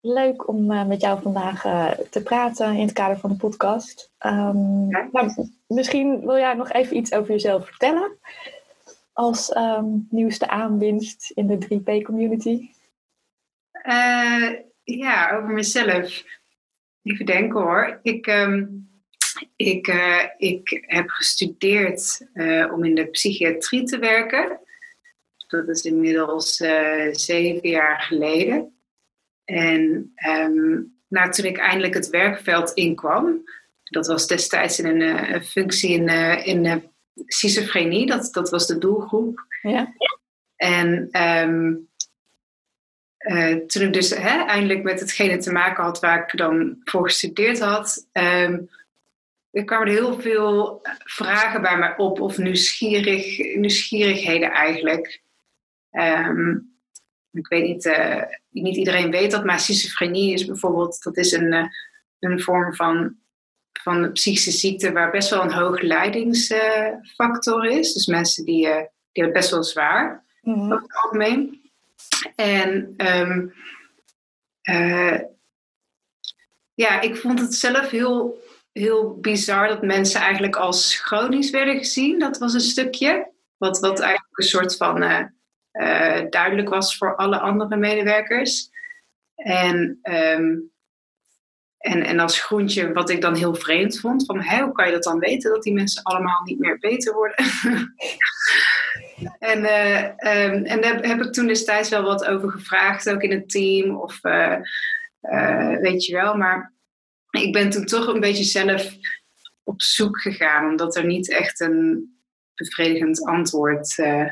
Leuk om uh, met jou vandaag uh, te praten in het kader van de podcast. Um, Ja. nou, misschien wil jij nog even iets over jezelf vertellen. Als um, nieuwste aanwinst in de 3P-community. Eh, ja, over mezelf. Even denken hoor. Ik, ehm, ik, eh, ik heb gestudeerd eh, om in de psychiatrie te werken. Dat is inmiddels eh, zeven jaar geleden. En ehm, nou, toen ik eindelijk het werkveld inkwam, dat was destijds in een, eh, een functie in, eh, in eh, schizofrenie, dat, dat was de doelgroep. Ja? En ehm, eh, toen ik dus hè, eindelijk met hetgene te maken had waar ik dan voor gestudeerd had, ehm, er kwamen er heel veel vragen bij mij op, of nieuwsgierig, nieuwsgierigheden eigenlijk. Ik weet niet, niet iedereen weet dat, maar schizofrenie is bijvoorbeeld, dat is een, eh, een vorm van, van psychische ziekte waar best wel een hoge leidingsfactor is. Dus mensen die, eh, die hebben het best wel zwaar Mhm. over het algemeen. En ehm, eh, ja, ik vond het zelf heel, heel bizar dat mensen eigenlijk als chronisch werden gezien. Dat was een stukje. Wat, wat eigenlijk een soort van eh, duidelijk was voor alle andere medewerkers. En, ehm, en, en als groentje, wat ik dan heel vreemd vond, van hoe kan je dat dan weten dat die mensen allemaal niet meer beter worden? En, eh, ehm, en daar heb ik toen destijds wel wat over gevraagd, ook in het team. Of eh, weet je wel. Maar ik ben toen toch een beetje zelf op zoek gegaan, omdat er niet echt een bevredigend antwoord eh,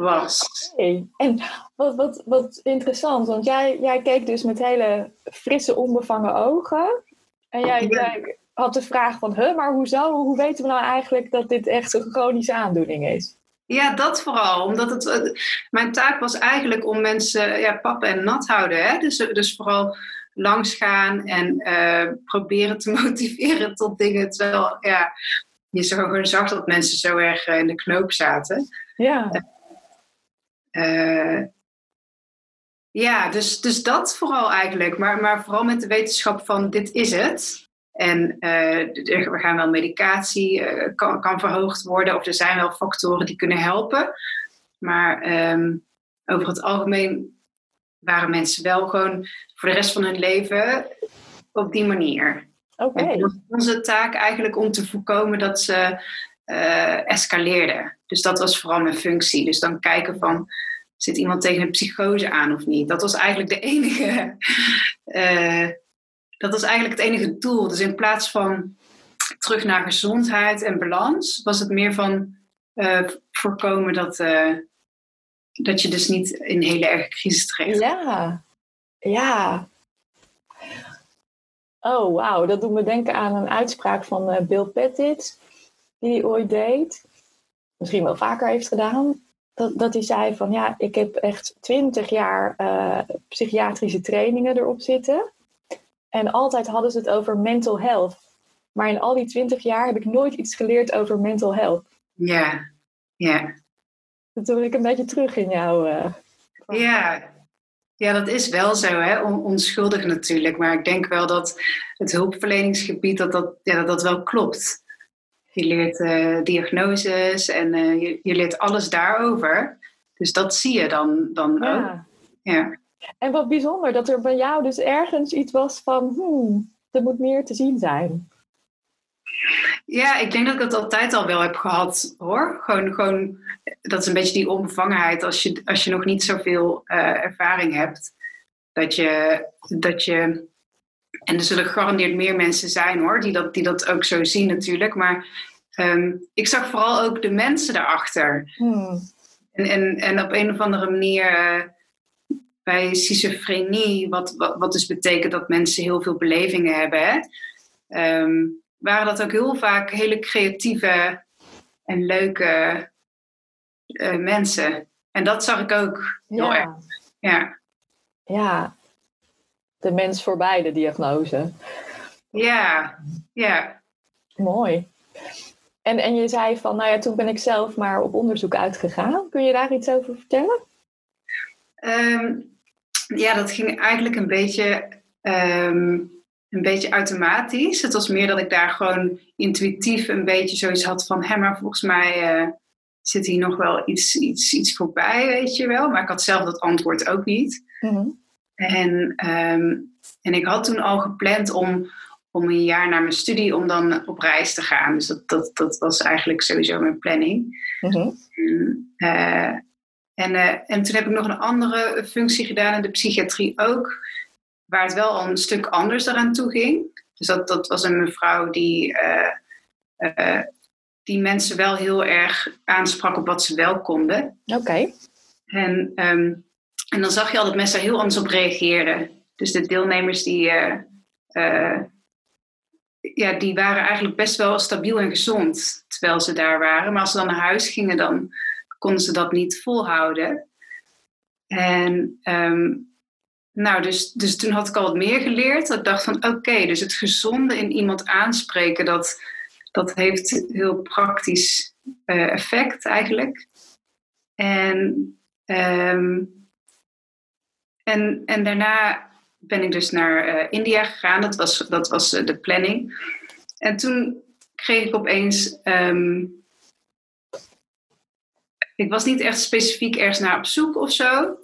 was. Hey. En wat, wat, wat interessant, want jij, jij keek dus met hele frisse, onbevangen ogen. En jij, had de vraag van, huh, maar hoezo? Hoe weten we nou eigenlijk dat dit echt een chronische aandoening is? Ja, dat vooral. Omdat het, eh, mijn taak was eigenlijk om mensen ja, pap en nat houden. Hè? Dus, dus vooral langsgaan en eh, proberen te motiveren tot dingen. Terwijl ja, je zo gewoon zag dat mensen zo erg eh, in de knoop zaten. Ja, Eh, ja, dus, dus dat vooral eigenlijk. Maar, maar vooral met de wetenschap van dit is het. En eh, er gaan wel medicatie, eh, kan, kan verhoogd worden. Of er zijn wel factoren die kunnen helpen. Maar ehm, over het algemeen waren mensen wel gewoon voor de rest van hun leven op die manier. oké. Onze taak eigenlijk om te voorkomen dat ze eh, escaleerden. Dus dat was vooral mijn functie. Dus dan kijken van, zit iemand tegen een psychose aan of niet? Dat was eigenlijk de enige, eh, dat was eigenlijk het enige doel. Dus in plaats van terug naar gezondheid en balans, was het meer van eh, voorkomen dat, dat je dus niet in hele erge crisis terecht Ja, ja. Oh, wauw. Dat doet me denken aan een uitspraak van Bill Pettit, die hij ooit deed. Misschien wel vaker heeft gedaan. Dat, dat hij zei van, ja, ik heb echt twintig jaar eh, psychiatrische trainingen erop zitten. En altijd hadden ze het over mental health. Maar in al die twintig jaar heb ik nooit iets geleerd over mental health. Ja, ja. Dat wil ik een beetje terug in jouw... eh, Ja. ja, dat is wel zo, hè? On- onschuldig natuurlijk. Maar ik denk wel dat het hulpverleningsgebied, dat dat, ja, dat, dat wel klopt. Je leert eh, diagnoses en eh, je, je leert alles daarover. Dus dat zie je dan, dan ook. ja. En wat bijzonder dat er bij jou dus ergens iets was van, hmm, er moet meer te zien zijn. ja, ik denk dat ik dat altijd al wel heb gehad, hoor. Gewoon, gewoon dat is een beetje die onbevangenheid als je, als je nog niet zoveel eh, ervaring hebt. Dat je, dat je En er zullen gegarandeerd meer mensen zijn hoor, die dat, die dat ook zo zien natuurlijk. Maar ehm, ik zag vooral ook de mensen daarachter. Hmm. En, en, en op een of andere manier, eh, bij schizofrenie, wat, wat, wat dus betekent dat mensen heel veel belevingen hebben, hè, ehm, waren dat ook heel vaak hele creatieve en leuke uh, mensen. En dat zag ik ook heel Ja. erg. Ja. Ja, de mens voorbij de diagnose. ja, ja. Mooi. En, en je zei van, nou ja, toen ben ik zelf maar op onderzoek uitgegaan. Kun je daar iets over vertellen? Ehm, ja, dat ging eigenlijk een beetje, ehm, een beetje automatisch. Het was meer dat ik daar gewoon intuïtief een beetje zoiets had van... hé, maar volgens mij eh, zit hier nog wel iets, iets, iets voorbij, weet je wel. Maar ik had zelf dat antwoord ook niet. En, ehm, en ik had toen al gepland om, om een jaar na mijn studie... om dan op reis te gaan. Dus dat, dat, dat was eigenlijk sowieso mijn planning. Mhm. En, eh, en, eh, en toen heb ik nog een andere functie gedaan in de psychiatrie ook, waar het wel al een stuk anders eraan toe ging. Dus dat, dat was een mevrouw die, eh, die mensen wel heel erg aansprak op wat ze wel konden. Oké. En, ehm, en dan zag je al dat mensen daar heel anders op reageerden. Dus de deelnemers die, eh, eh, ja, die waren eigenlijk best wel stabiel en gezond terwijl ze daar waren. Maar als ze dan naar huis gingen, dan konden ze dat niet volhouden. En ehm, nou, dus, dus toen had ik al wat meer geleerd. Dat ik dacht van oké, dus het gezonde in iemand aanspreken, dat, dat heeft heel praktisch eh, effect eigenlijk. En, ehm, en, en daarna ben ik dus naar eh, India gegaan. Dat was, dat was eh, de planning. En toen kreeg ik opeens. ehm, ik was niet echt specifiek ergens naar op zoek of zo.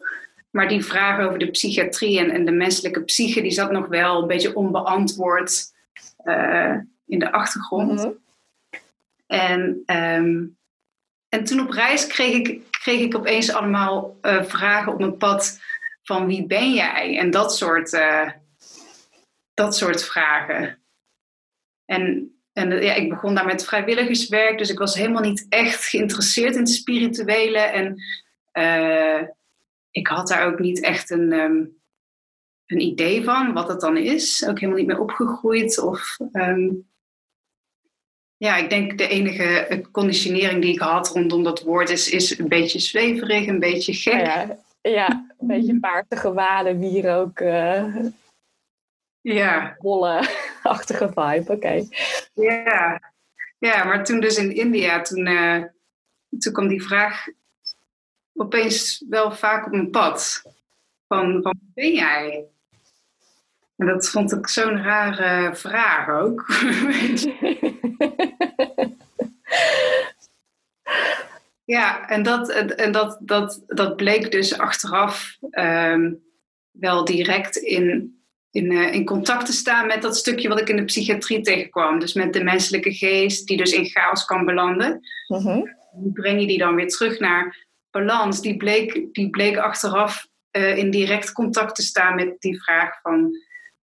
Maar die vraag over de psychiatrie en, en de menselijke psyche, die zat nog wel een beetje onbeantwoord eh, in de achtergrond. Mhm. En, ehm, en toen op reis kreeg ik, kreeg ik opeens allemaal vragen op mijn pad van wie ben jij? En dat soort, eh, dat soort vragen. En, en ja, ik begon daar met vrijwilligerswerk, dus ik was helemaal niet echt geïnteresseerd in het spirituele. En eh, ik had daar ook niet echt een, ehm, een idee van wat het dan is. Ook helemaal niet meer opgegroeid. Of, ehm, ja, ik denk de enige conditionering die ik had rondom dat woord is, is een beetje zweverig, een beetje gek. Nou ja, een beetje paardige walen, wierook, eh Ja, bollen-achtige vibe. Oké. ja. ja, maar toen dus in India, toen, eh, toen kwam die vraag opeens wel vaak op mijn pad. Van, van wie ben jij? En dat vond ik zo'n rare vraag ook. Weet je. Ja, en dat, en dat, dat, dat bleek dus achteraf ehm, wel direct in, in, eh, in contact te staan met dat stukje wat ik in de psychiatrie tegenkwam. Dus met de menselijke geest die dus in chaos kan belanden. Mhm. Hoe breng je die dan weer terug naar balans? Die bleek, die bleek achteraf eh, in direct contact te staan met die vraag van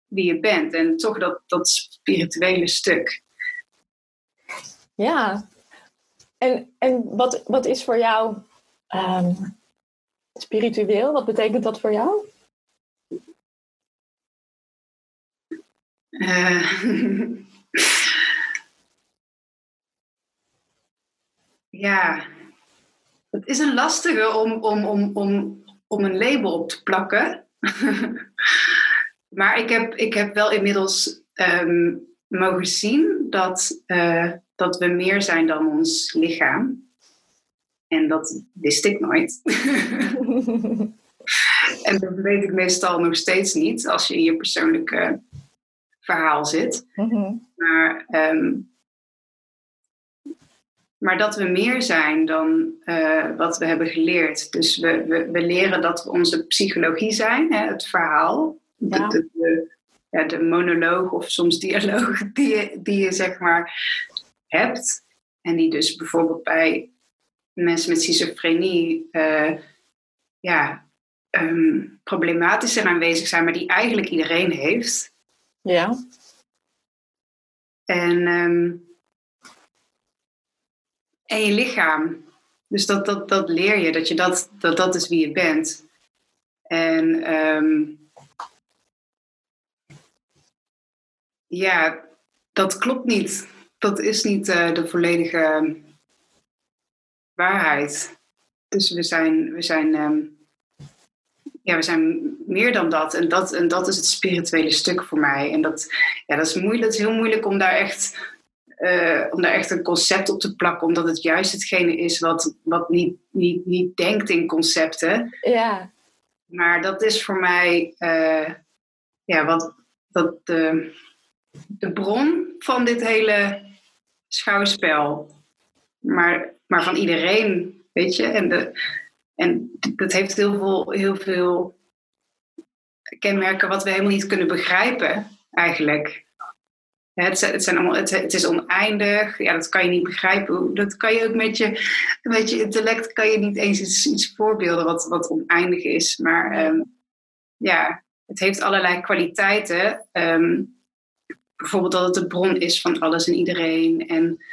wie je bent. En toch dat, dat spirituele stuk. Ja. En, en wat, wat is voor jou ehm, spiritueel? Wat betekent dat voor jou? Eh, ja, het is een lastige om, om, om, om, om een label op te plakken. maar ik heb, ik heb wel inmiddels ehm, mogen zien dat, eh, dat we meer zijn dan ons lichaam. En dat wist ik nooit. en dat weet ik meestal nog steeds niet als je in je persoonlijke verhaal zit. Mhm. Maar, ehm, maar dat we meer zijn dan eh, wat we hebben geleerd. Dus we, we, we leren dat we onze psychologie zijn, hè, het verhaal. Ja. de, de, ja, de monoloog of soms dialoog die je, die je zeg maar hebt. En die dus bijvoorbeeld bij mensen met schizofrenie eh, ja, ehm, problematischer aanwezig zijn, maar die eigenlijk iedereen heeft. Ja. En, ehm, en je lichaam. Dus dat, dat, dat leer je, dat, je dat, dat dat is wie je bent. En ehm, ja, dat klopt niet. Dat is niet uh, de volledige waarheid. Dus we zijn, we zijn, um, ja, we zijn meer dan dat. En, dat. en dat is het spirituele stuk voor mij. En dat, ja, dat is moeilijk. Het is heel moeilijk om daar echt. Uh, om daar echt een concept op te plakken, omdat het juist hetgene is wat, wat niet, niet, niet denkt in concepten. Ja. Maar dat is voor mij uh, ja, wat, dat de, de bron van dit hele schouwspel. Maar, maar van iedereen, weet je. En, de, en dat heeft heel veel, heel veel kenmerken wat we helemaal niet kunnen begrijpen, eigenlijk. Het, het, zijn allemaal, het, is oneindig. Ja, dat kan je niet begrijpen. Dat kan je ook met je, met je intellect kan je niet eens iets, iets voorbeelden wat, wat oneindig is. Maar um, ja, het heeft allerlei kwaliteiten. Um, bijvoorbeeld dat het de bron is van alles en iedereen. En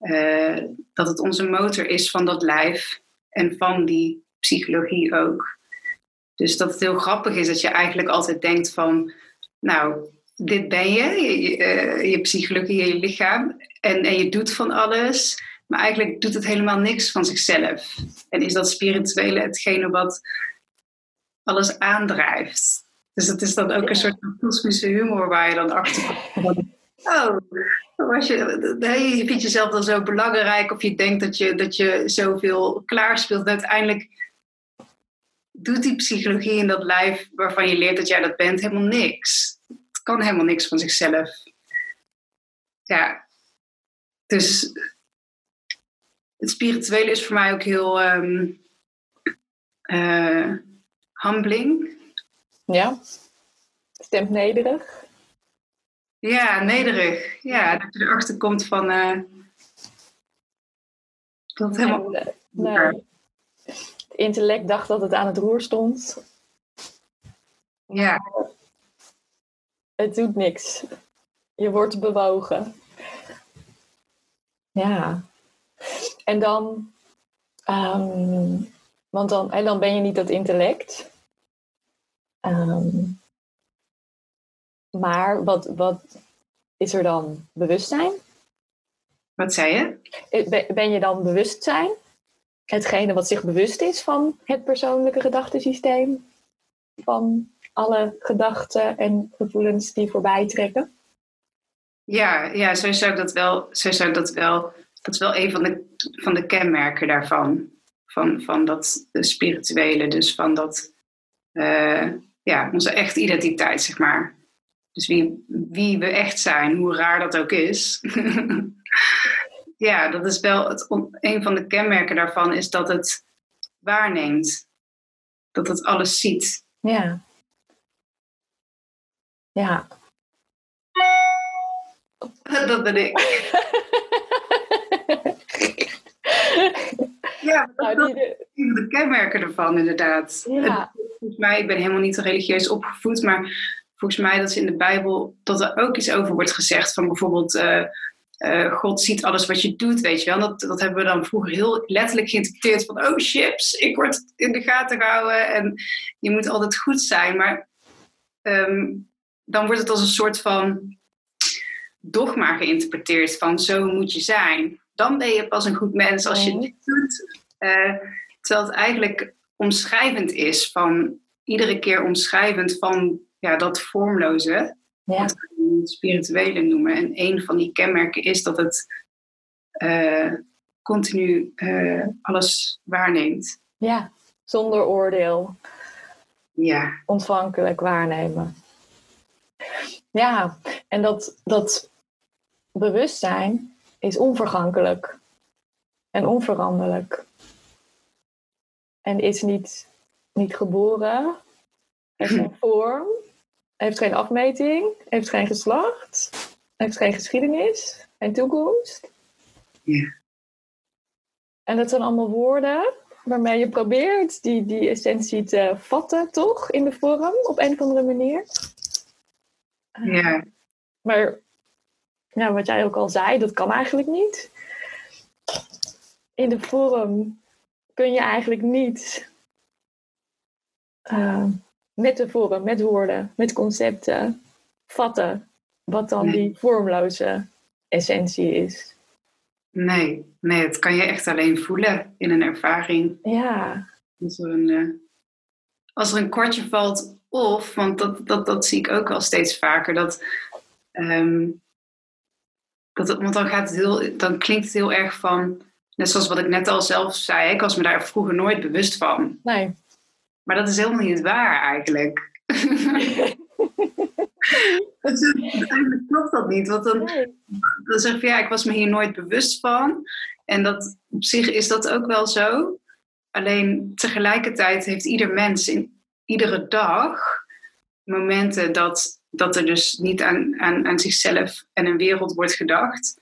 uh, dat het onze motor is van dat lijf en van die psychologie ook. Dus dat het heel grappig is dat je eigenlijk altijd denkt van, nou, dit ben je, je, je psychologie, je lichaam, en, en je doet van alles, maar eigenlijk doet het helemaal niks van zichzelf. En is dat spirituele hetgene wat alles aandrijft. Dus het is dan ook een soort kosmische humor waar je dan achter komt. Oh, was je, je vindt jezelf dan zo belangrijk of je denkt dat je, dat je zoveel klaarspeelt. En uiteindelijk doet die psychologie in dat lijf waarvan je leert dat jij dat bent helemaal niks. Het kan helemaal niks van zichzelf. Ja, dus het spirituele is voor mij ook heel um, uh, humbling. Ja, stemt nederig. Ja, nederig. Ja, dat je erachter komt van. Uh, dat helemaal. Nee, nee. Het intellect dacht dat het aan het roer stond. Ja. Het doet niks. Je wordt bewogen. Ja. En dan. Um, want dan, en dan ben je niet dat intellect. Um, maar wat, wat is er dan bewustzijn? Wat zei je? Eh, ben je dan bewustzijn? Hetgene wat zich bewust is van het persoonlijke gedachtensysteem? Van alle gedachten en gevoelens die voorbij trekken? Ja, ja zo zou ik dat wel. Zo zou dat wel dat is wel een van de, van de kenmerken daarvan. Van, van dat spirituele, dus van dat, uh, ja, onze echte identiteit, zeg maar. Dus wie, wie we echt zijn, hoe raar dat ook is. ja, dat is wel het, een van de kenmerken daarvan is dat het waarneemt. Dat het alles ziet. Ja. Ja. dat ben ik. ja, dat nou, die, de... de kenmerken ervan inderdaad. Ja. Volgens mij, ik ben helemaal niet religieus opgevoed, maar volgens mij dat in de Bijbel dat er ook iets over wordt gezegd. Van bijvoorbeeld, uh, uh, God ziet alles wat je doet, weet je wel. Dat, dat hebben we dan vroeger heel letterlijk geïnterpreteerd van, oh chips, ik word in de gaten gehouden en je moet altijd goed zijn. Maar um, dan wordt het als een soort van dogma geïnterpreteerd van zo moet je zijn. Dan ben je pas een goed mens als je dit doet. Uh, terwijl het eigenlijk omschrijvend is van iedere keer omschrijvend van ja, dat vormloze, ja. wat we het spirituele noemen. En een van die kenmerken is dat het uh, continu uh, alles waarneemt. Ja, zonder oordeel. Ja. Ontvankelijk waarnemen. Ja, en dat, dat bewustzijn is onvergankelijk en onveranderlijk. En is niet, niet geboren, heeft geen vorm, heeft geen afmeting, heeft geen geslacht, heeft geen geschiedenis, geen toekomst. Ja. En dat zijn allemaal woorden waarmee je probeert die, die essentie te vatten, toch? In de vorm, op een of andere manier. Ja. Maar ja, wat jij ook al zei, dat kan eigenlijk niet. In de vorm kun je eigenlijk niet uh, metaforen, met woorden, met concepten vatten wat dan die vormloze essentie is. Nee, nee, dat kan je echt alleen voelen in een ervaring. Ja, Als er een, eh, als er een kortje valt, of, want dat, dat, dat zie ik ook wel steeds vaker, dat, ehm, dat het, want dan, gaat het heel, dan klinkt het heel erg van, net zoals wat ik net al zelf zei, ik was me daar vroeger nooit bewust van. nee. Maar dat is helemaal niet waar eigenlijk. Is- eigenlijk klopt dat niet, want dan, dan zeg van ja, ik was me hier nooit bewust van. En dat, op zich is dat ook wel zo. Alleen tegelijkertijd heeft ieder mens in iedere dag momenten dat, dat er dus niet aan, aan, aan zichzelf en een wereld wordt gedacht.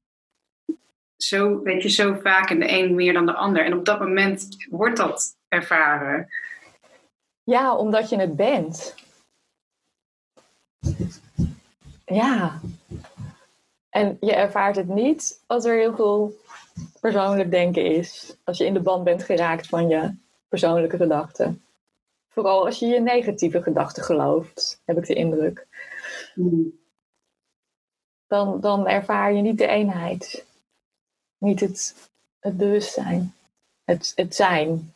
Zo, weet je, zo vaak en de een meer dan de ander. En op dat moment wordt dat ervaren. Ja, omdat je het bent. Ja. En je ervaart het niet als er heel veel persoonlijk denken is. Als je in de band bent geraakt van je persoonlijke gedachten. Vooral als je je negatieve gedachten gelooft, heb ik de indruk. Dan, dan ervaar je niet de eenheid. Niet het, het bewustzijn. Het, het zijn.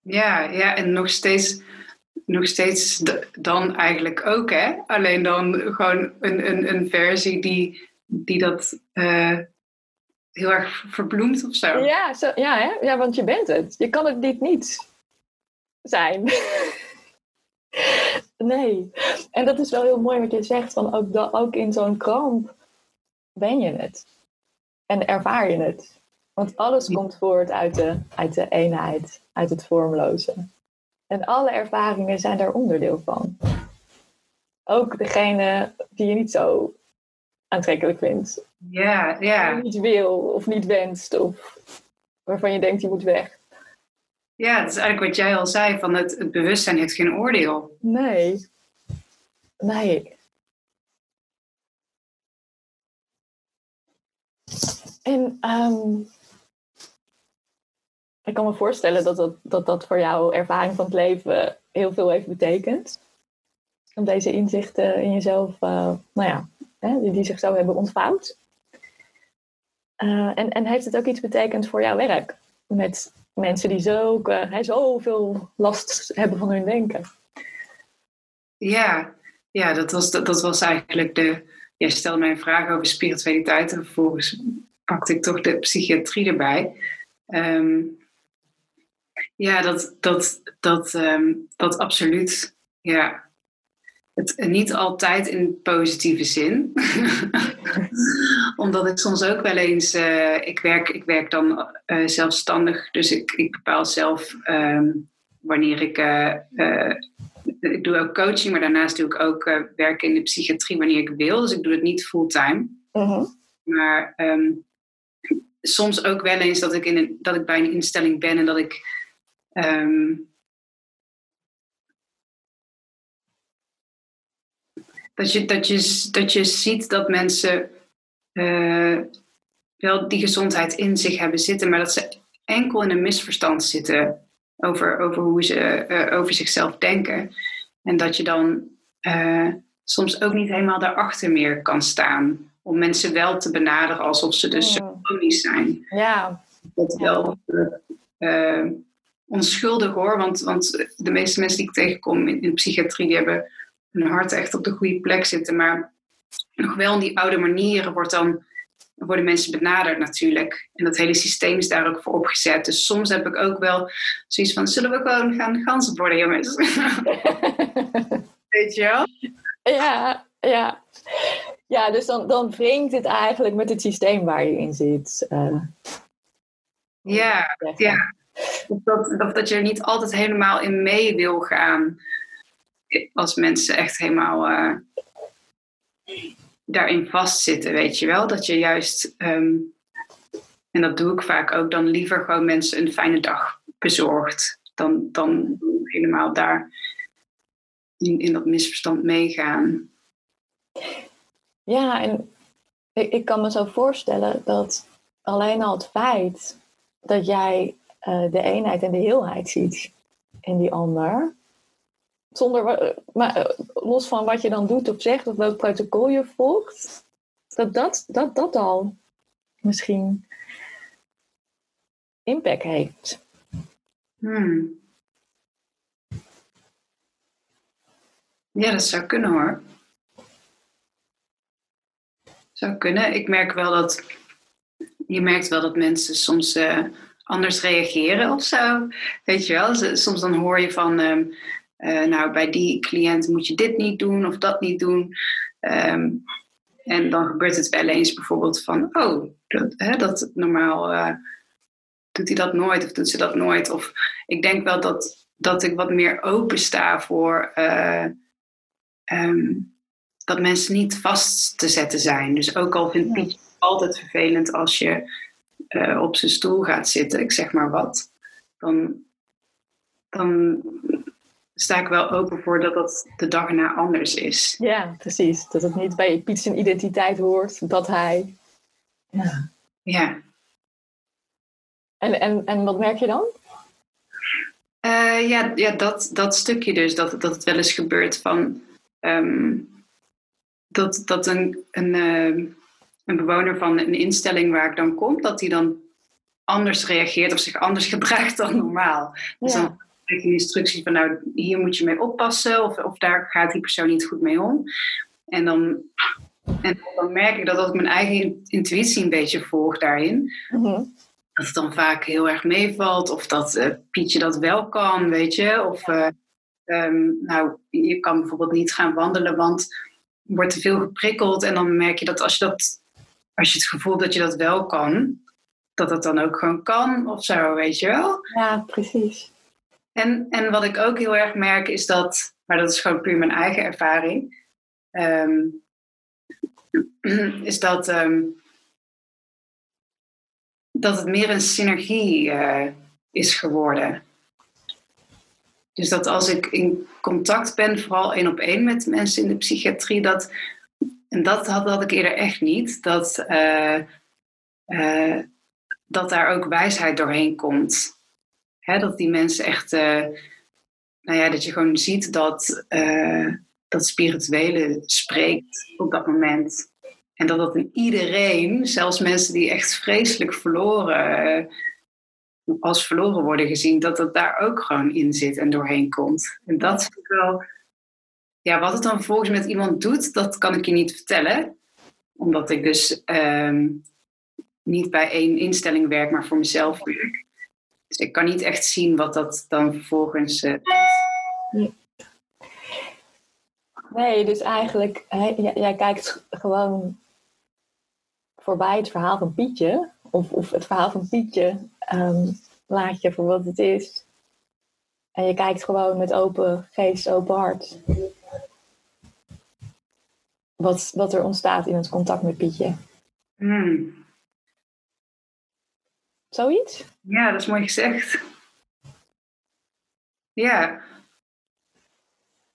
Ja, ja, en nog steeds, nog steeds dan eigenlijk ook, hè? Alleen dan gewoon een, een, een versie die, die dat eh, heel erg verbloemt of zo. Ja, zo, ja, hè? ja, want je bent het. Je kan het niet niet zijn. nee. En dat is wel heel mooi wat je zegt, van ook, ook in zo'n kramp ben je het. En ervaar je het. Want alles komt voort uit de, uit de eenheid, uit het vormloze. En alle ervaringen zijn daar onderdeel van. Ook degene die je niet zo aantrekkelijk vindt. Ja, Die ja. je niet wil of niet wenst. Of waarvan je denkt die moet weg. ja, dat is eigenlijk wat jij al zei, van het, het bewustzijn heeft geen oordeel. Nee. Nee. En ehm, ik kan me voorstellen dat dat, dat dat voor jouw ervaring van het leven heel veel heeft betekend. Om deze inzichten in jezelf, eh, nou ja, hè, die, zich zo hebben ontvouwd. Eh, en, en heeft het ook iets betekend voor jouw werk? Met mensen die zo, hè, zoveel last hebben van hun denken. Ja, ja dat, was, dat, dat was eigenlijk de... Jij stelde mij een vraag over spiritualiteit en vervolgens pakte ik toch de psychiatrie erbij. Ehm, ja, dat, dat, dat, ehm, dat absoluut. Ja. Het, niet altijd in positieve zin. Omdat ik soms ook wel eens... eh, ik, werk, ik werk dan eh, zelfstandig, dus ik, ik bepaal zelf ehm, wanneer ik... eh, eh, ik doe ook coaching, maar daarnaast doe ik ook eh, werken in de psychiatrie wanneer ik wil. Dus ik doe het niet fulltime. Mhm. Maar soms ook wel eens dat ik, in een, dat ik bij een instelling ben en dat ik. ehm, dat, je, dat, je, dat je ziet dat mensen eh, wel die gezondheid in zich hebben zitten, maar dat ze enkel in een misverstand zitten over, over hoe ze eh, over zichzelf denken. En dat je dan eh, soms ook niet helemaal daarachter meer kan staan. Om mensen wel te benaderen alsof ze dus Mm. chronisch zijn. Ja, Dat wel eh, onschuldig hoor. Want, want de meeste mensen die ik tegenkom in, in psychiatrie, die hebben hun hart echt op de goede plek zitten. Maar nog wel in die oude manieren wordt dan, worden mensen benaderd natuurlijk. En dat hele systeem is daar ook voor opgezet. Dus soms heb ik ook wel zoiets van, zullen we gewoon gaan ganzen worden jongens? Weet je wel? ja, ja. Ja, dus dan, dan wringt het eigenlijk met het systeem waar je in zit. eh, Ja, ja. Dat, of dat je er niet altijd helemaal in mee wil gaan. Als mensen echt helemaal eh, daarin vastzitten, weet je wel. Dat je juist, ehm, en dat doe ik vaak ook, dan liever gewoon mensen een fijne dag bezorgt. Dan, dan helemaal daar in, in dat misverstand meegaan. Ja, en ik, ik kan me zo voorstellen dat alleen al het feit dat jij eh, de eenheid en de heelheid ziet in die ander. Zonder, maar eh, los van wat je dan doet of zegt, of welk protocol je volgt, dat dat, dat, dat al misschien impact heeft. Hmm. Ja, dat zou kunnen hoor. Zou kunnen. Ik merk wel dat. Je merkt wel dat mensen soms eh, anders reageren of zo. Weet je wel? Soms dan hoor je van. eh, nou, bij die cliënt moet je dit niet doen of dat niet doen. Ehm, en dan gebeurt het wel eens bijvoorbeeld van. Oh, dat, hè, dat normaal. eh, doet hij dat nooit of doet ze dat nooit? Of ik denk wel dat, dat ik wat meer open sta voor ehm, dat mensen niet vast te zetten zijn. Dus ook al vindt. Pietje het altijd vervelend als je eh, op zijn stoel gaat zitten, ik zeg maar wat, dan, dan sta ik wel open voor dat dat de dag erna anders is. Ja, precies. Dat het niet bij Piet zijn identiteit hoort dat hij. Ja. Ja. En, en, en wat merk je dan? Eh, ja, ja dat, dat stukje dus, dat, dat het wel eens gebeurt van ehm, dat, dat een, een, ehm, een bewoner van een instelling waar ik dan kom, dat die dan anders reageert of zich anders gedraagt dan normaal. Dus dan krijg je een instructie van nou, hier moet je mee oppassen of, of daar gaat die persoon niet goed mee om. En dan, en dan merk ik dat als ik mijn eigen intuïtie een beetje volg daarin, Mhm. dat het dan vaak heel erg meevalt. Of dat eh, Pietje dat wel kan, weet je. Of eh, ehm, nou, je kan bijvoorbeeld niet gaan wandelen, want wordt te veel geprikkeld. En dan merk je dat als je, dat, als je het gevoel dat je dat wel kan, dat dat dan ook gewoon kan of zo, weet je wel. ja, precies. En, en wat ik ook heel erg merk is dat, maar dat is gewoon puur mijn eigen ervaring, ehm, is dat, ehm, dat het meer een synergie eh, is geworden. Dus dat als ik in contact ben, vooral één op één met mensen in de psychiatrie, dat, en dat had, had ik eerder echt niet, dat, eh, eh, dat daar ook wijsheid doorheen komt. Hè, dat die mensen echt, eh, nou ja, dat je gewoon ziet dat dat spirituele spreekt op dat moment. En dat dat in iedereen, zelfs mensen die echt vreselijk verloren, als verloren worden gezien, dat dat daar ook gewoon in zit en doorheen komt. En dat vind ik wel, ja, wat het dan vervolgens met iemand doet, dat kan ik je niet vertellen. Omdat ik dus ehm, niet bij één instelling werk, maar voor mezelf werk. Dus ik kan niet echt zien wat dat dan vervolgens. eh, Nee, dus eigenlijk, jij, jij kijkt gewoon voorbij het verhaal van Pietje. Of, of het verhaal van Pietje ehm, laat je voor wat het is. En je kijkt gewoon met open geest, open hart. Wat, wat er ontstaat in het contact met Pietje. hmm, Zoiets? ja, dat is mooi gezegd. Ja.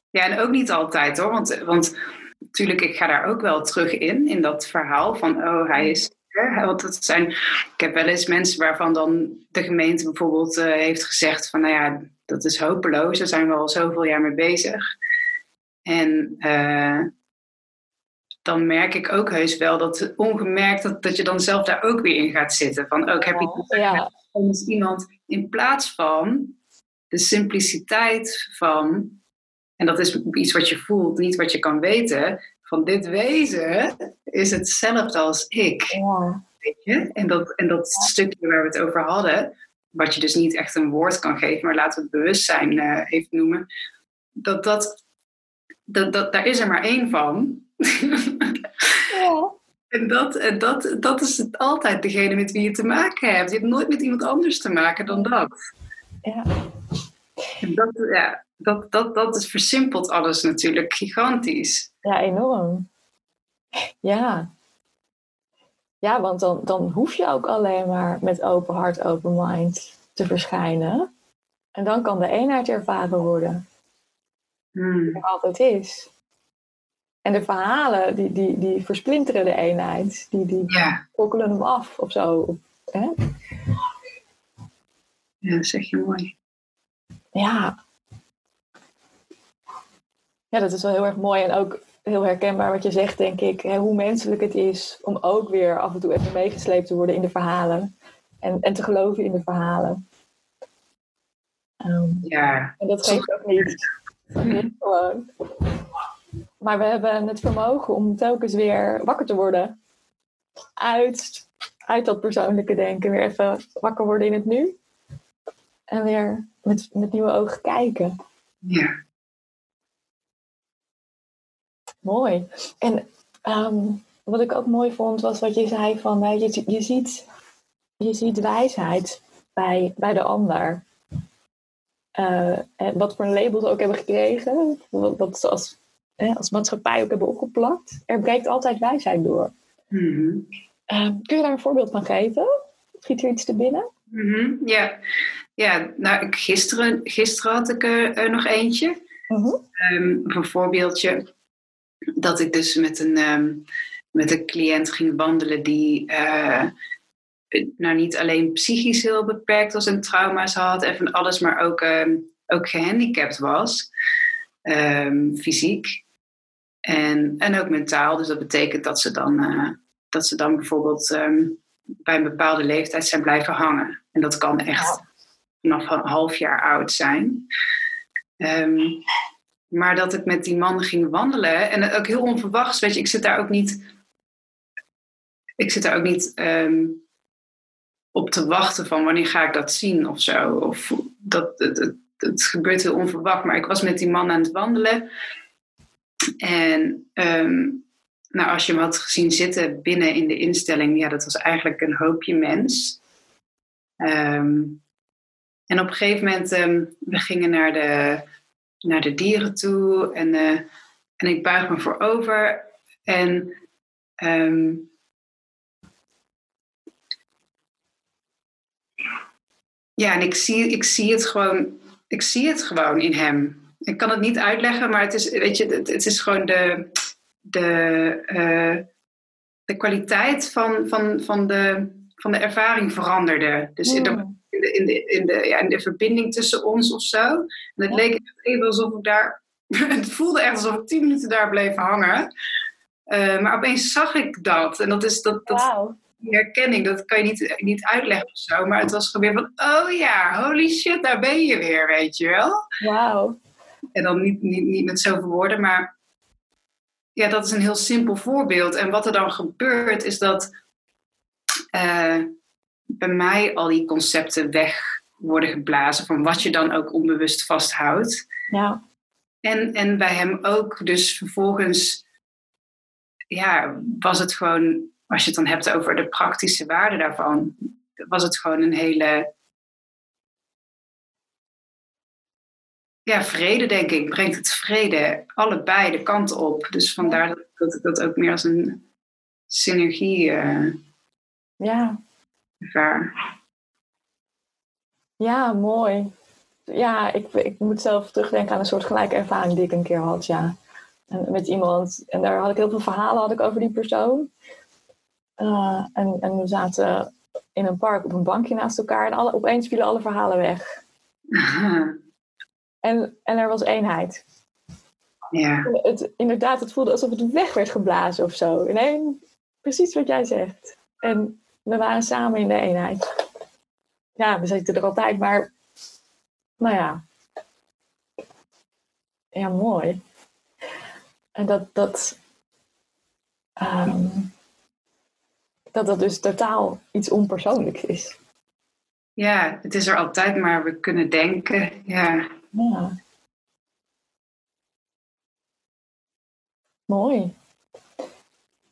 Ja, en ook niet altijd hoor. Want, want natuurlijk, ik ga daar ook wel terug in, in dat verhaal van, oh, hij is. Hè, want het zijn, ik heb wel eens mensen waarvan dan de gemeente bijvoorbeeld eh, heeft gezegd van, nou ja, dat is hopeloos, daar zijn we al zoveel jaar mee bezig. En eh, dan merk ik ook heus wel dat ongemerkt dat, dat je dan zelf daar ook weer in gaat zitten. Van, ook heb je Ja, iemand in plaats van de simpliciteit van, en dat is iets wat je voelt, niet wat je kan weten, van dit wezen is hetzelfde als ik. ja, Weet je? En, dat, en dat stukje waar we het over hadden, wat je dus niet echt een woord kan geven, maar laten we het bewustzijn eh, even noemen, dat, dat, dat, dat, daar is er maar één van. ja. En dat, en dat, dat is het altijd degene met wie je te maken hebt. Je hebt nooit met iemand anders te maken dan dat. ja. En dat, ja, dat, dat, dat is versimpelt alles natuurlijk gigantisch. Ja, enorm. Ja. Ja, want dan, dan hoef je ook alleen maar met open hart, open mind te verschijnen. En dan kan de eenheid ervaren worden, Hmm. die er altijd is. En de verhalen, die, die, die versplinteren de eenheid. Die, die Ja, kokkelen hem af of zo. Hè? ja, dat zeg je mooi. ja. Ja, dat is wel heel erg mooi en ook heel herkenbaar wat je zegt, denk ik. Hè, hoe menselijk het is om ook weer af en toe even meegesleept te worden in de verhalen. En, en te geloven in de verhalen. Um, ja. En dat geeft ook niet. Gewoon. Maar we hebben het vermogen om telkens weer wakker te worden. Uit, uit dat persoonlijke denken. Weer even wakker worden in het nu. En weer met, met nieuwe ogen kijken. Ja. Mooi. En um, wat ik ook mooi vond, was wat je zei van je, je, ziet, je ziet wijsheid bij, bij de ander. Uh, en wat voor een label ze ook hebben gekregen, wat, wat ze als, eh, als maatschappij ook hebben opgeplakt. Er breekt altijd wijsheid door. Mm -hmm. uh, kun je daar een voorbeeld van geven? Schiet er iets te binnen? Mm -hmm. Ja, ja nou, gisteren, gisteren had ik er nog eentje. Mm -hmm. um, een voorbeeldje dat ik dus met een, um, met een cliënt ging wandelen die uh, nou niet alleen psychisch heel beperkt was en trauma's had en van alles, maar ook, um, ook gehandicapt was, um, fysiek. En, en ook mentaal. Dus dat betekent dat ze dan, uh, dat ze dan bijvoorbeeld bij een bepaalde leeftijd zijn blijven hangen. En dat kan echt vanaf een half jaar oud zijn. Maar dat ik met die man ging wandelen. En ook heel onverwachts, weet je, ik zit daar ook niet. Ik zit daar ook niet um, op te wachten van wanneer ga ik dat zien of zo. Of dat, het, het, gebeurt heel onverwacht. Maar ik was met die man aan het wandelen. En um, nou, als je hem had gezien zitten binnen in de instelling, ja, dat was eigenlijk een hoopje mens. Um, en op een gegeven moment, we gingen naar de naar de dieren toe en, uh, en ik buig me voorover. En um, ja, en ik zie, ik zie het gewoon, ik zie het gewoon in hem. Ik kan het niet uitleggen, maar het is, weet je, het, het is gewoon de, de, uh, de kwaliteit van, van, van, de, van de ervaring veranderde. Dus de, in de, in de, ja, in de verbinding tussen ons of zo. En het ja. leek even alsof ik daar. Het voelde echt alsof ik tien minuten daar bleef hangen. Uh, maar opeens zag ik dat. En dat is dat. dat wow. Herkenning, dat kan je niet, niet uitleggen of zo. Maar het was gewoon weer van: oh ja, holy shit, daar ben je weer, weet je wel. Wauw. En dan niet, niet, niet met zoveel woorden, maar. Ja, dat is een heel simpel voorbeeld. En wat er dan gebeurt, is dat. Uh, bij mij al die concepten weg worden geblazen van wat je dan ook onbewust vasthoudt. Ja. En, en bij hem ook. Dus vervolgens, ja, was het gewoon, als je het dan hebt over de praktische waarde daarvan, was het gewoon een hele. Ja, vrede denk ik. Brengt het vrede allebei de kanten op. Dus vandaar dat, dat ik dat ook meer als een synergie. Uh, ja. Ervaar. Ja, mooi. Ja, ik, ik moet zelf terugdenken aan een soort gelijke ervaring die ik een keer had, ja. En met iemand. En daar had ik heel veel verhalen had ik over die persoon. Uh, en, en we zaten in een park op een bankje naast elkaar. En alle, opeens vielen alle verhalen weg. En, en er was eenheid. Ja. Het, inderdaad, het voelde alsof het weg werd geblazen of zo. Nee, precies wat jij zegt. En we waren samen in de eenheid. Ja, we zitten er altijd, maar nou ja. Ja, mooi. En dat dat, um, dat dat dus totaal iets onpersoonlijks is. Ja, het is er altijd, maar we kunnen denken. Ja. ja. Mooi.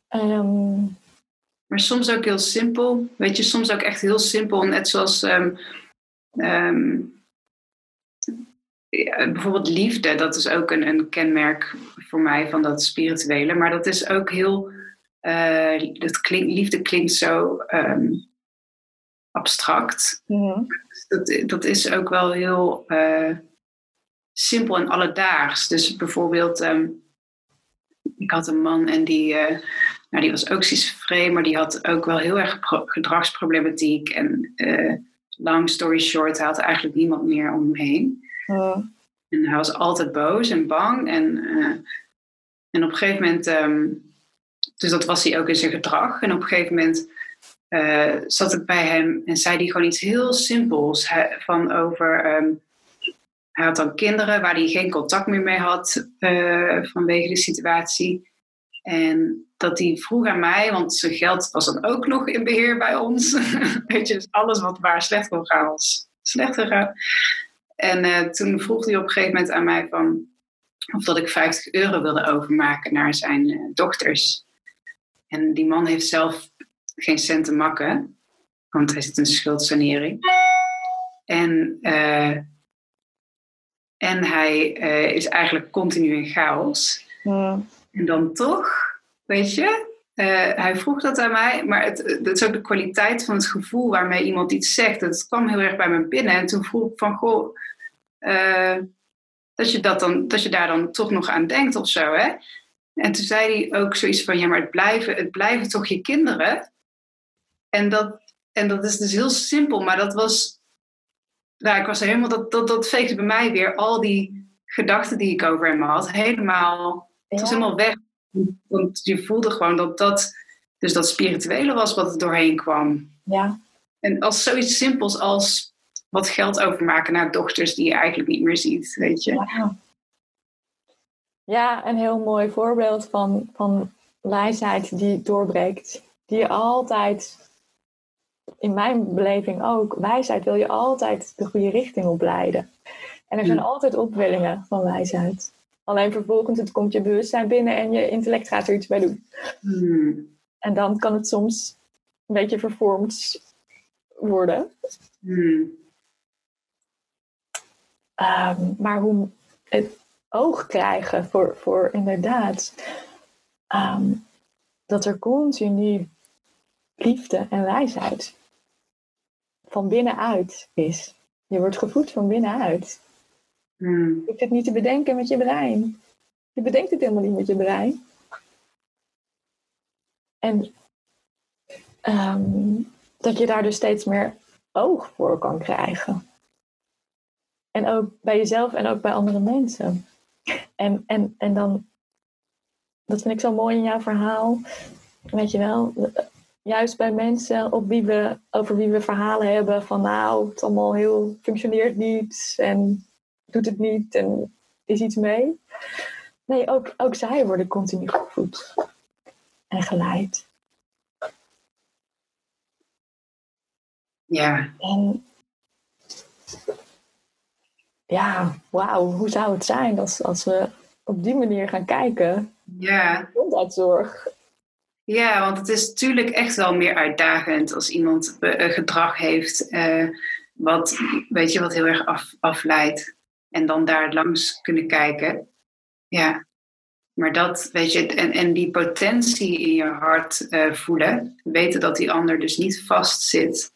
Um, maar soms ook heel simpel. Weet je, soms ook echt heel simpel. Net zoals um, um, ja, bijvoorbeeld liefde. Dat is ook een, een, kenmerk voor mij van dat spirituele. Maar dat is ook heel. Uh, dat klinkt, liefde klinkt zo um, abstract. Mm-hmm. Dat, dat is ook wel heel uh, simpel en alledaags. Dus bijvoorbeeld, ik had een man en die. Uh, nou, die was ook schizofreen, maar die had ook wel heel erg gedragsproblematiek. En uh, long story short, hij had eigenlijk niemand meer om hem heen. En hij was altijd boos en bang. En, uh, en op een gegeven moment, um, dus dat was hij ook in zijn gedrag. En op een gegeven moment uh, zat ik bij hem en zei hij gewoon iets heel simpels. Hij, van over, um, hij had dan kinderen waar hij geen contact meer mee had uh, vanwege de situatie. En dat hij vroeg aan mij, want zijn geld was dan ook nog in beheer bij ons. Weet je, dus alles wat waar slecht kon gaan, was slecht gegaan. En uh, toen vroeg hij op een gegeven moment aan mij van, of dat ik 50 euro wilde overmaken naar zijn uh, dochters. En die man heeft zelf geen cent te makken, want hij zit in schuldsanering. En, uh, en hij is eigenlijk continu in chaos. Ja. En dan toch, weet je, uh, hij vroeg dat aan mij, maar het, het is ook de kwaliteit van het gevoel waarmee iemand iets zegt. Het kwam heel erg bij me binnen. En toen vroeg ik van, goh, uh, dat, je dat, dan, dat je daar dan toch nog aan denkt of zo. Hè? En toen zei hij ook zoiets van, ja, maar het blijven, het blijven toch je kinderen? En dat, en dat is dus heel simpel, maar dat was, nou, ik was helemaal, dat, dat, dat veegde bij mij weer al die gedachten die ik over hem had, helemaal, het was helemaal weg. Want je voelde gewoon dat dat, dus dat spirituele was wat er doorheen kwam. Ja. En als zoiets simpels als wat geld overmaken naar dochters die je eigenlijk niet meer ziet, weet je. Ja, ja een heel mooi voorbeeld van, van wijsheid die doorbreekt. Die je altijd, in mijn beleving ook, wijsheid wil je altijd de goede richting opleiden. En er zijn altijd opwellingen van wijsheid. Alleen vervolgens het komt je bewustzijn binnen en je intellect gaat er iets bij doen. Hmm. En dan kan het soms een beetje vervormd worden. Hmm. Ehm, maar hoe het oog krijgen voor, voor inderdaad ehm, dat er continu liefde en wijsheid van binnenuit is. Je wordt gevoed van binnenuit. Hmm. Je het niet te bedenken met je brein. Je bedenkt het helemaal niet met je brein. En ehm, dat je daar dus steeds meer oog voor kan krijgen. En ook bij jezelf en ook bij andere mensen. En, en, en dan, dat vind ik zo mooi in jouw verhaal. Weet je wel, juist bij mensen op wie we, over wie we verhalen hebben van nou, het allemaal heel functioneert niet en doet het niet en is iets mee. Nee, ook, ook zij worden continu gevoed en geleid. Ja, En ja, wauw, hoe zou het zijn als, als we op die manier gaan kijken? ja. Gezondheidszorg. Ja, want het is natuurlijk echt wel meer uitdagend als iemand eh, gedrag heeft eh, wat, weet je, wat heel erg af, afleidt. En dan daar langs kunnen kijken. Ja, maar dat, weet je, en, en die potentie in je hart eh, voelen, weten dat die ander dus niet vastzit.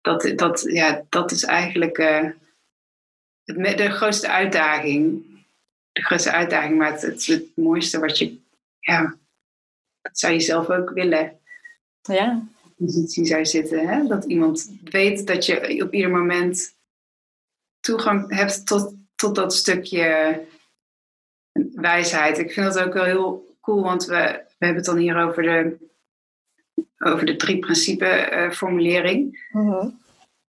Dat, dat, ja, dat is eigenlijk eh, het, de grootste uitdaging. De grootste uitdaging, maar het, het, is het mooiste wat je, ja, dat zou je zelf ook willen Ja, positie zou zitten. Hè? Dat iemand weet dat je op ieder moment toegang hebt tot, tot dat stukje wijsheid. Ik vind dat ook wel heel cool, want we, we hebben het dan hier over de, over de drie principe eh, formulering. Mhm.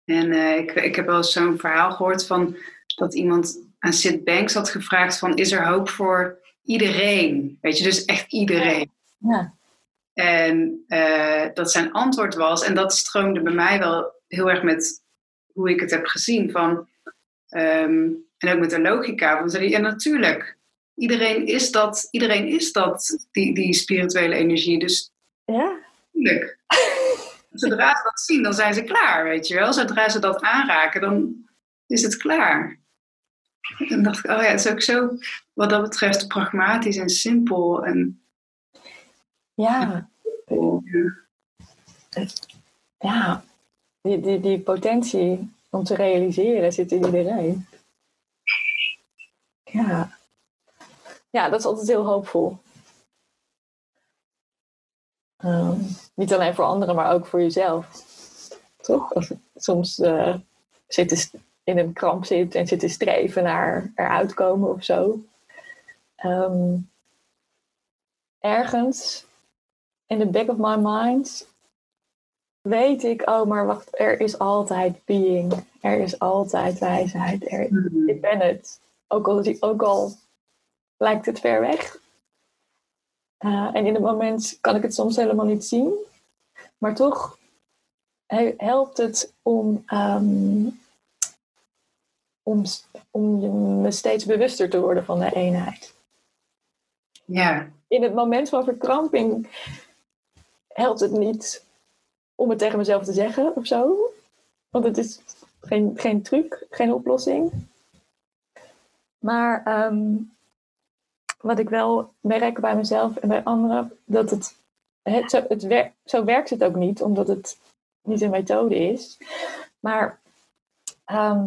En eh, ik, ik heb wel eens zo'n verhaal gehoord van dat iemand aan Sid Banks had gevraagd van is er hoop voor iedereen? Weet je, dus echt iedereen. ja. En eh, dat zijn antwoord was, en dat stroomde bij mij wel heel erg met hoe ik het heb gezien. Van, ehm, en ook met de logica. Hij, ja, natuurlijk. Iedereen is dat, iedereen is dat die, die spirituele energie. Dus ja. natuurlijk. Zodra ze dat zien, dan zijn ze klaar, weet je wel. Zodra ze dat aanraken, dan is het klaar. En dacht ik, oh ja, het is ook zo, wat dat betreft, pragmatisch en simpel. En, Ja, ja. ja. Die, die, die potentie om te realiseren zit in iedereen. Ja. Ja, dat is altijd heel hoopvol. Ehm, niet alleen voor anderen, maar ook voor jezelf. Toch? Als het soms eh, zitten, in een kramp zit en zit te streven naar eruit komen of zo. Ehm, ergens in the back of my mind weet ik, oh maar wacht, er is altijd being. Er is altijd wijsheid. Er, Mhm. ik ben het. Ook al, ook al lijkt het ver weg. Uh, en in het moment kan ik het soms helemaal niet zien. Maar toch he- helpt het om, ehm, om, om je- me steeds bewuster te worden van de eenheid. Ja, In het moment van verkramping helpt het niet om het tegen mezelf te zeggen of zo. Want het is geen, geen truc, geen oplossing. Maar ehm, wat ik wel merk bij mezelf en bij anderen, dat het, het, zo, zo werkt het ook niet, omdat het niet een methode is. Maar ehm,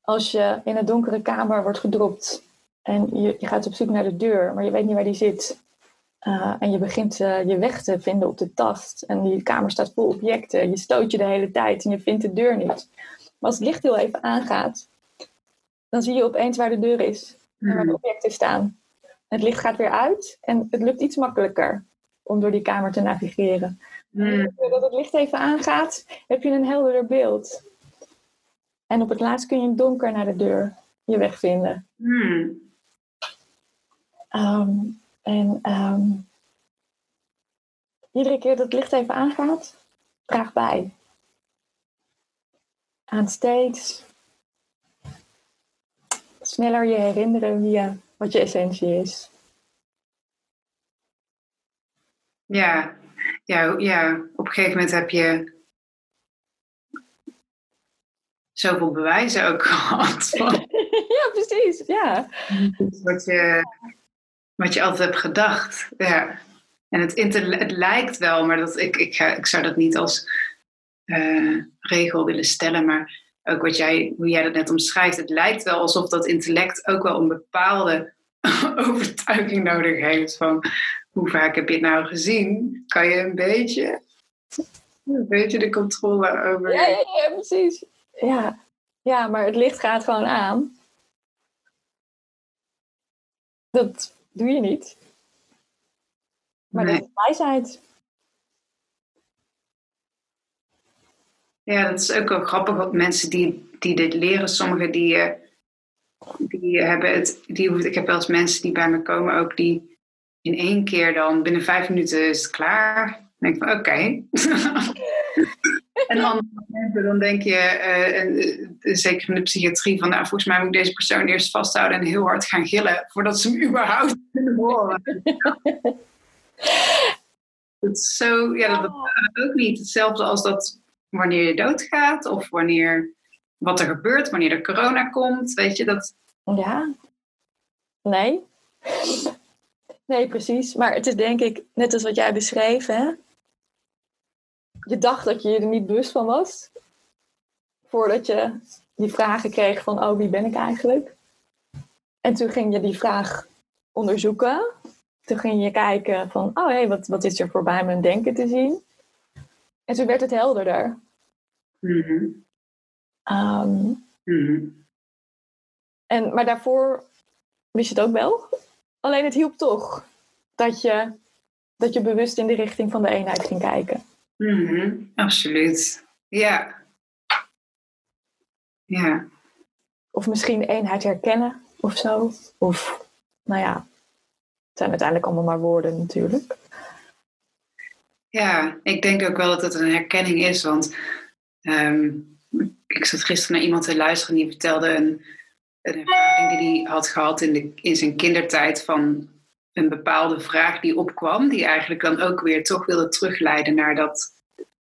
als je in een donkere kamer wordt gedropt en je, je gaat op zoek naar de deur, maar je weet niet waar die zit. Uh, en je begint uh, je weg te vinden op de tast. En die kamer staat vol objecten. Je stoot je de hele tijd en je vindt de deur niet. Maar als het licht heel even aangaat, dan zie je opeens waar de deur is. En waar de objecten staan. Het licht gaat weer uit en het lukt iets makkelijker om door die kamer te navigeren. Mm. Dat het licht even aangaat, heb je een helderder beeld. En op het laatst kun je in donker naar de deur je weg vinden. Mm. Um, en um, iedere keer dat het licht even aangaat, draag bij. Aan steeds sneller je herinneren wie je, wat je essentie is. Ja. Ja, ja, op een gegeven moment heb je zoveel bewijzen ook gehad. Van ja, precies. Ja. wat, je, wat je altijd hebt gedacht. Ja. En het, het lijkt wel, maar dat, ik, ik, ik zou dat niet als uh, regel willen stellen. Maar ook wat jij, hoe jij dat net omschrijft. Het lijkt wel alsof dat intellect ook wel een bepaalde overtuiging nodig heeft. Van hoe vaak heb je het nou gezien? Kan je een beetje, een beetje de controle over. Ja, ja precies. Ja. ja, maar het licht gaat gewoon aan. Dat doe je niet. Maar nee. dat is wijsheid. Ja, dat is ook wel grappig. Want mensen die, die dit leren, sommigen die, uh, die hebben het. Die, ik heb wel eens mensen die bij me komen, ook die in één keer dan binnen vijf minuten is het klaar. Dan denk ik van oké. Okay. en andere momenten dan denk je, uh, en, uh, zeker in de psychiatrie, van nou, volgens mij moet ik deze persoon eerst vasthouden en heel hard gaan gillen voordat ze hem überhaupt kunnen horen. dat is zo, ja, dat bestaat ook niet. Hetzelfde als dat wanneer je doodgaat of wanneer wat er gebeurt, wanneer er corona komt, weet je dat. Ja, nee. Nee, precies. Maar het is denk ik, net als wat jij beschreef, hè? Je dacht dat je er niet bewust van was. Voordat je die vragen kreeg van, oh, wie ben ik eigenlijk? En toen ging je die vraag onderzoeken. Toen ging je kijken van, oh hé, hey, wat, wat is er voorbij mijn denken te zien? En toen werd het helderder. Mm -hmm. um, mm -hmm. en, maar daarvoor wist je het ook wel. Alleen het hielp toch dat je, dat je bewust in de richting van de eenheid ging kijken. Mm -hmm. Absoluut. Ja. Ja. Of misschien eenheid herkennen of zo. Of, nou ja, het zijn uiteindelijk allemaal maar woorden natuurlijk. Ja, ik denk ook wel dat het een herkenning is. Want um, ik zat gisteren naar iemand te luisteren die vertelde een, een ervaring die hij had gehad in, de, in zijn kindertijd van een bepaalde vraag die opkwam, die eigenlijk dan ook weer toch wilde terugleiden naar, dat,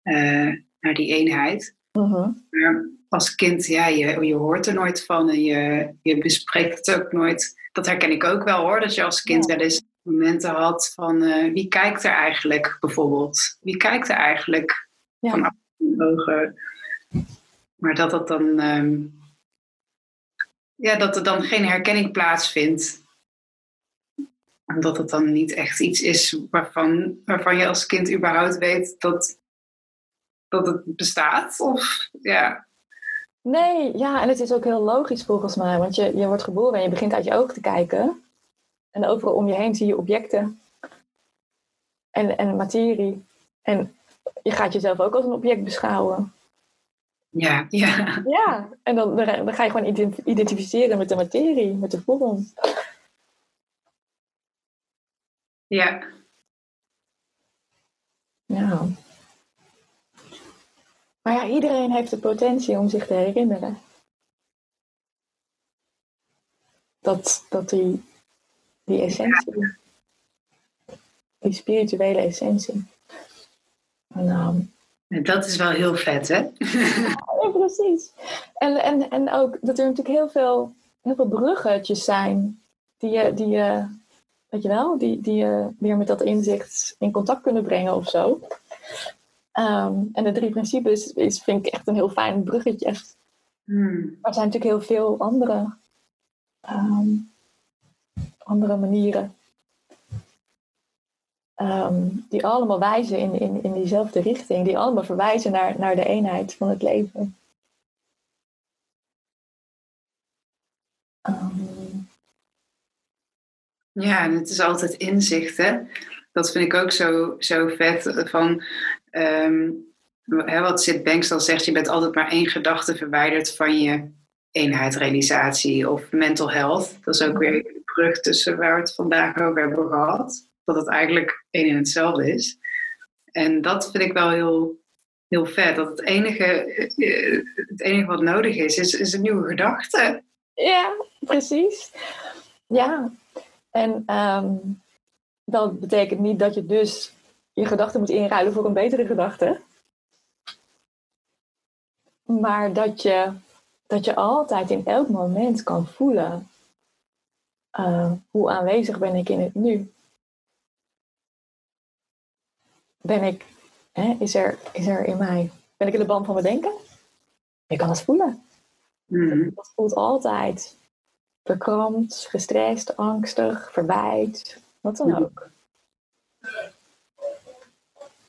uh, naar die eenheid. Uh -huh. Maar als kind, ja, je, je hoort er nooit van en je, je bespreekt het ook nooit. Dat herken ik ook wel hoor, dat je als kind ja. wel eens momenten had van uh, wie kijkt er eigenlijk bijvoorbeeld? Wie kijkt er eigenlijk ja. van achter de ogen? Maar dat dat dan, um, ja, dat er dan geen herkenning plaatsvindt. Omdat het dan niet echt iets is waarvan, waarvan je als kind überhaupt weet dat, dat het bestaat. Of ja. Nee, ja, en het is ook heel logisch volgens mij. Want je, je wordt geboren en je begint uit je ogen te kijken. En overal om je heen zie je objecten. En, en materie. En je gaat jezelf ook als een object beschouwen. Ja, ja. Ja, en dan, dan ga je gewoon identificeren met de materie, met de vorm. Ja. Ja. Maar ja, iedereen heeft de potentie om zich te herinneren. Dat, dat die, die essentie, die spirituele essentie. En, um, dat is wel heel vet, hè? ja, precies. En, en, en ook dat er natuurlijk heel veel, heel veel bruggetjes zijn die je, die je, weet je wel, die, die je weer met dat inzicht in contact kunnen brengen of zo. Ehm, en de drie principes is, vind ik echt een heel fijn bruggetje. Hmm. Maar er zijn natuurlijk heel veel andere, ehm, andere manieren. Ehm, die allemaal wijzen in, in, in diezelfde richting. Die allemaal verwijzen naar, naar de eenheid van het leven. Ja, en het is altijd inzicht, hè? Dat vind ik ook zo, zo vet. Van, um, wat Sid Banks al zegt, je bent altijd maar één gedachte verwijderd van je eenheidsrealisatie of mental health. Dat is ook weer de brug tussen waar we het vandaag over hebben gehad. Dat het eigenlijk één en hetzelfde is. En dat vind ik wel heel, heel vet. Dat het enige, eh, het enige wat nodig is, is, is een nieuwe gedachte. Ja, precies. Ja, en um, dat betekent niet dat je dus je gedachten moet inruilen voor een betere gedachte. Maar dat je, dat je altijd in elk moment kan voelen uh, hoe aanwezig ben ik in het nu. Ben ik, hè, is, er, is er in mij, ben ik in de band van mijn denken? Je kan het voelen. Mm. Dat voelt altijd verkrampt, gestrest, angstig, verwijt, wat dan ook.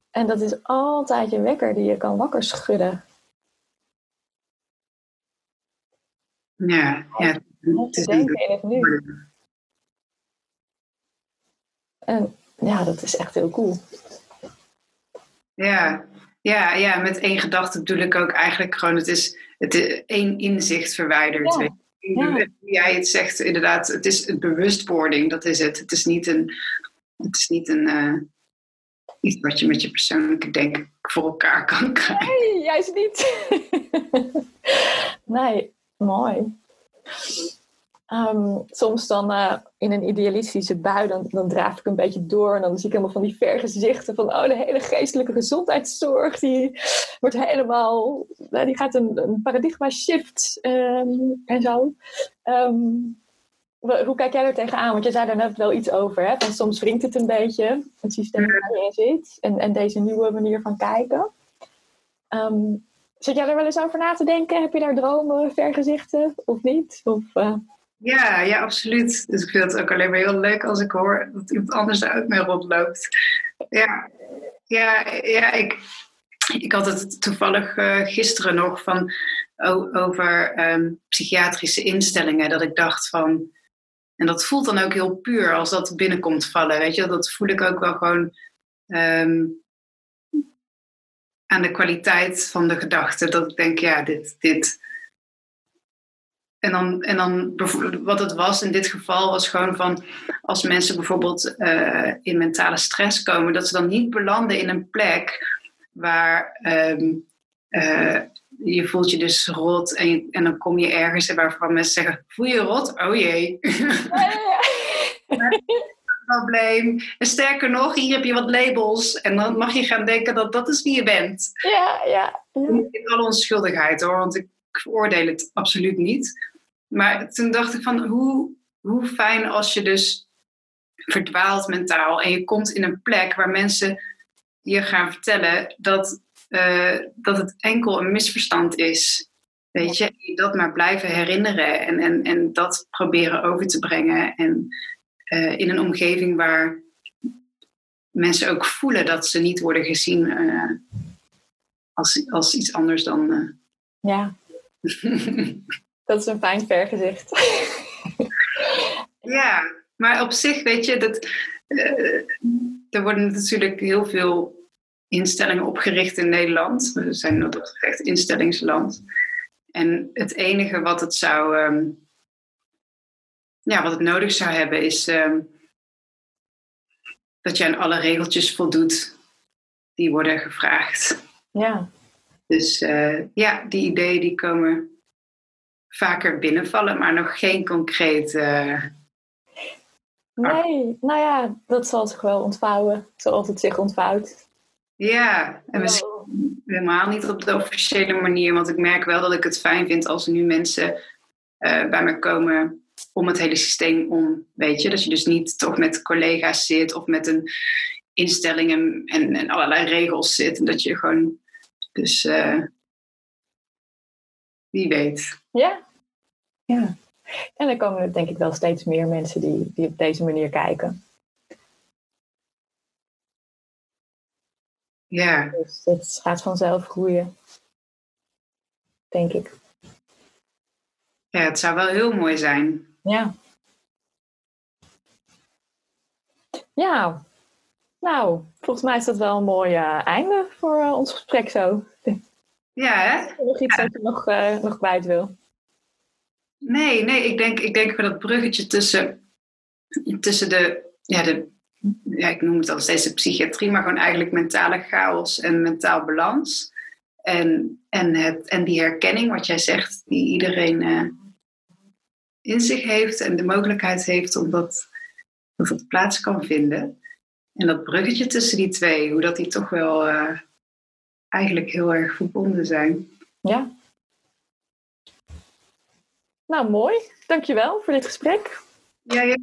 En dat is altijd je wekker die je kan wakker schudden. Ja, ja. Het denken in het nu. En ja, dat is echt heel cool. Ja, ja, ja met één gedachte bedoel ik ook eigenlijk gewoon, het is, het is één inzicht verwijderd. Ja. Ja. Jij het zegt, inderdaad, het is een bewustwording, dat is het. Het is niet een, het is niet een, uh, iets wat je met je persoonlijke denken voor elkaar kan krijgen. Nee, juist niet. nee, mooi. Um, soms dan uh, in een idealistische bui, dan, dan draaf ik een beetje door. En dan zie ik helemaal van die vergezichten van... oh, de hele geestelijke gezondheidszorg... die wordt helemaal... Uh, die gaat een, een paradigma shift um, en zo. Um, hoe kijk jij er tegenaan? Want je zei daar net wel iets over. Hè? Van soms wringt het een beetje, het systeem waar je in zit. En, en deze nieuwe manier van kijken. Zit jij er wel eens over na te denken? Heb je daar dromen, vergezichten of niet? Of, uh... Ja, ja, absoluut. Dus ik vind het ook alleen maar heel leuk als ik hoor dat iemand anders uit mij rondloopt. Ja, ja, ja ik, ik had het toevallig uh, gisteren nog van, over um, psychiatrische instellingen. Dat ik dacht van, en dat voelt dan ook heel puur als dat binnenkomt vallen. Weet je, dat voel ik ook wel gewoon um, aan de kwaliteit van de gedachte. Dat ik denk, ja, dit. dit. En dan, en dan wat het was in dit geval was gewoon van als mensen bijvoorbeeld uh, in mentale stress komen, dat ze dan niet belanden in een plek waar um, uh, je voelt je dus rot en, en dan kom je ergens waarvan mensen zeggen, voel je rot? Oh jee. probleem. En sterker nog, hier heb je wat labels. En dan mag je gaan denken dat dat is wie je bent. Ja, ja. In alle onschuldigheid hoor, want ik veroordeel het absoluut niet. Maar toen dacht ik van, hoe, hoe fijn als je dus verdwaalt mentaal en je komt in een plek waar mensen je gaan vertellen dat uh, dat het enkel een misverstand is. Weet je, dat maar blijven herinneren en, en, en dat proberen over te brengen. En uh, in een omgeving waar mensen ook voelen dat ze niet worden gezien uh, als, als iets anders dan. ja. Dat is een fijn vergezicht. ja, maar op zich weet je, dat, uh, er worden natuurlijk heel veel instellingen opgericht in Nederland. We zijn dat betreft instellingsland. En het enige wat het zou, um, ja, wat het nodig zou hebben, is um, dat je aan alle regeltjes voldoet die worden gevraagd. Ja. Dus uh, ja, die ideeën die komen vaker binnenvallen, maar nog geen concreet. Uh, nee, nou ja, dat zal zich wel ontvouwen zoals het zich ontvouwt. Ja, en misschien helemaal niet op de officiële manier, want ik merk wel dat ik het fijn vind als er nu mensen uh, bij me komen om het hele systeem om, weet je. Dat je dus niet toch met collega's zit of met een instelling en, en, en allerlei regels zit. En dat je gewoon, dus uh, wie weet. Ja, ja. En er komen denk ik wel steeds meer mensen die, die op deze manier kijken. Ja. Dus het gaat vanzelf groeien. Denk ik. Ja, het zou wel heel mooi zijn. Ja. Ja. Nou, volgens mij is dat wel een mooi uh, einde voor uh, ons gesprek zo. Ja, hè? Nog iets ja. dat je nog, uh, nog kwijt wil? Nee, nee, ik denk, ik denk dat bruggetje tussen, tussen de, ja, de ja, ik noem het al steeds de psychiatrie, maar gewoon eigenlijk mentale chaos en mentaal balans. En, en, het, en die herkenning, wat jij zegt, die iedereen uh, in zich heeft en de mogelijkheid heeft om dat, dat het plaats kan vinden. En dat bruggetje tussen die twee, hoe dat die toch wel uh, eigenlijk heel erg verbonden zijn. Ja. Nou, mooi. Dankjewel voor dit gesprek. Ja, ja.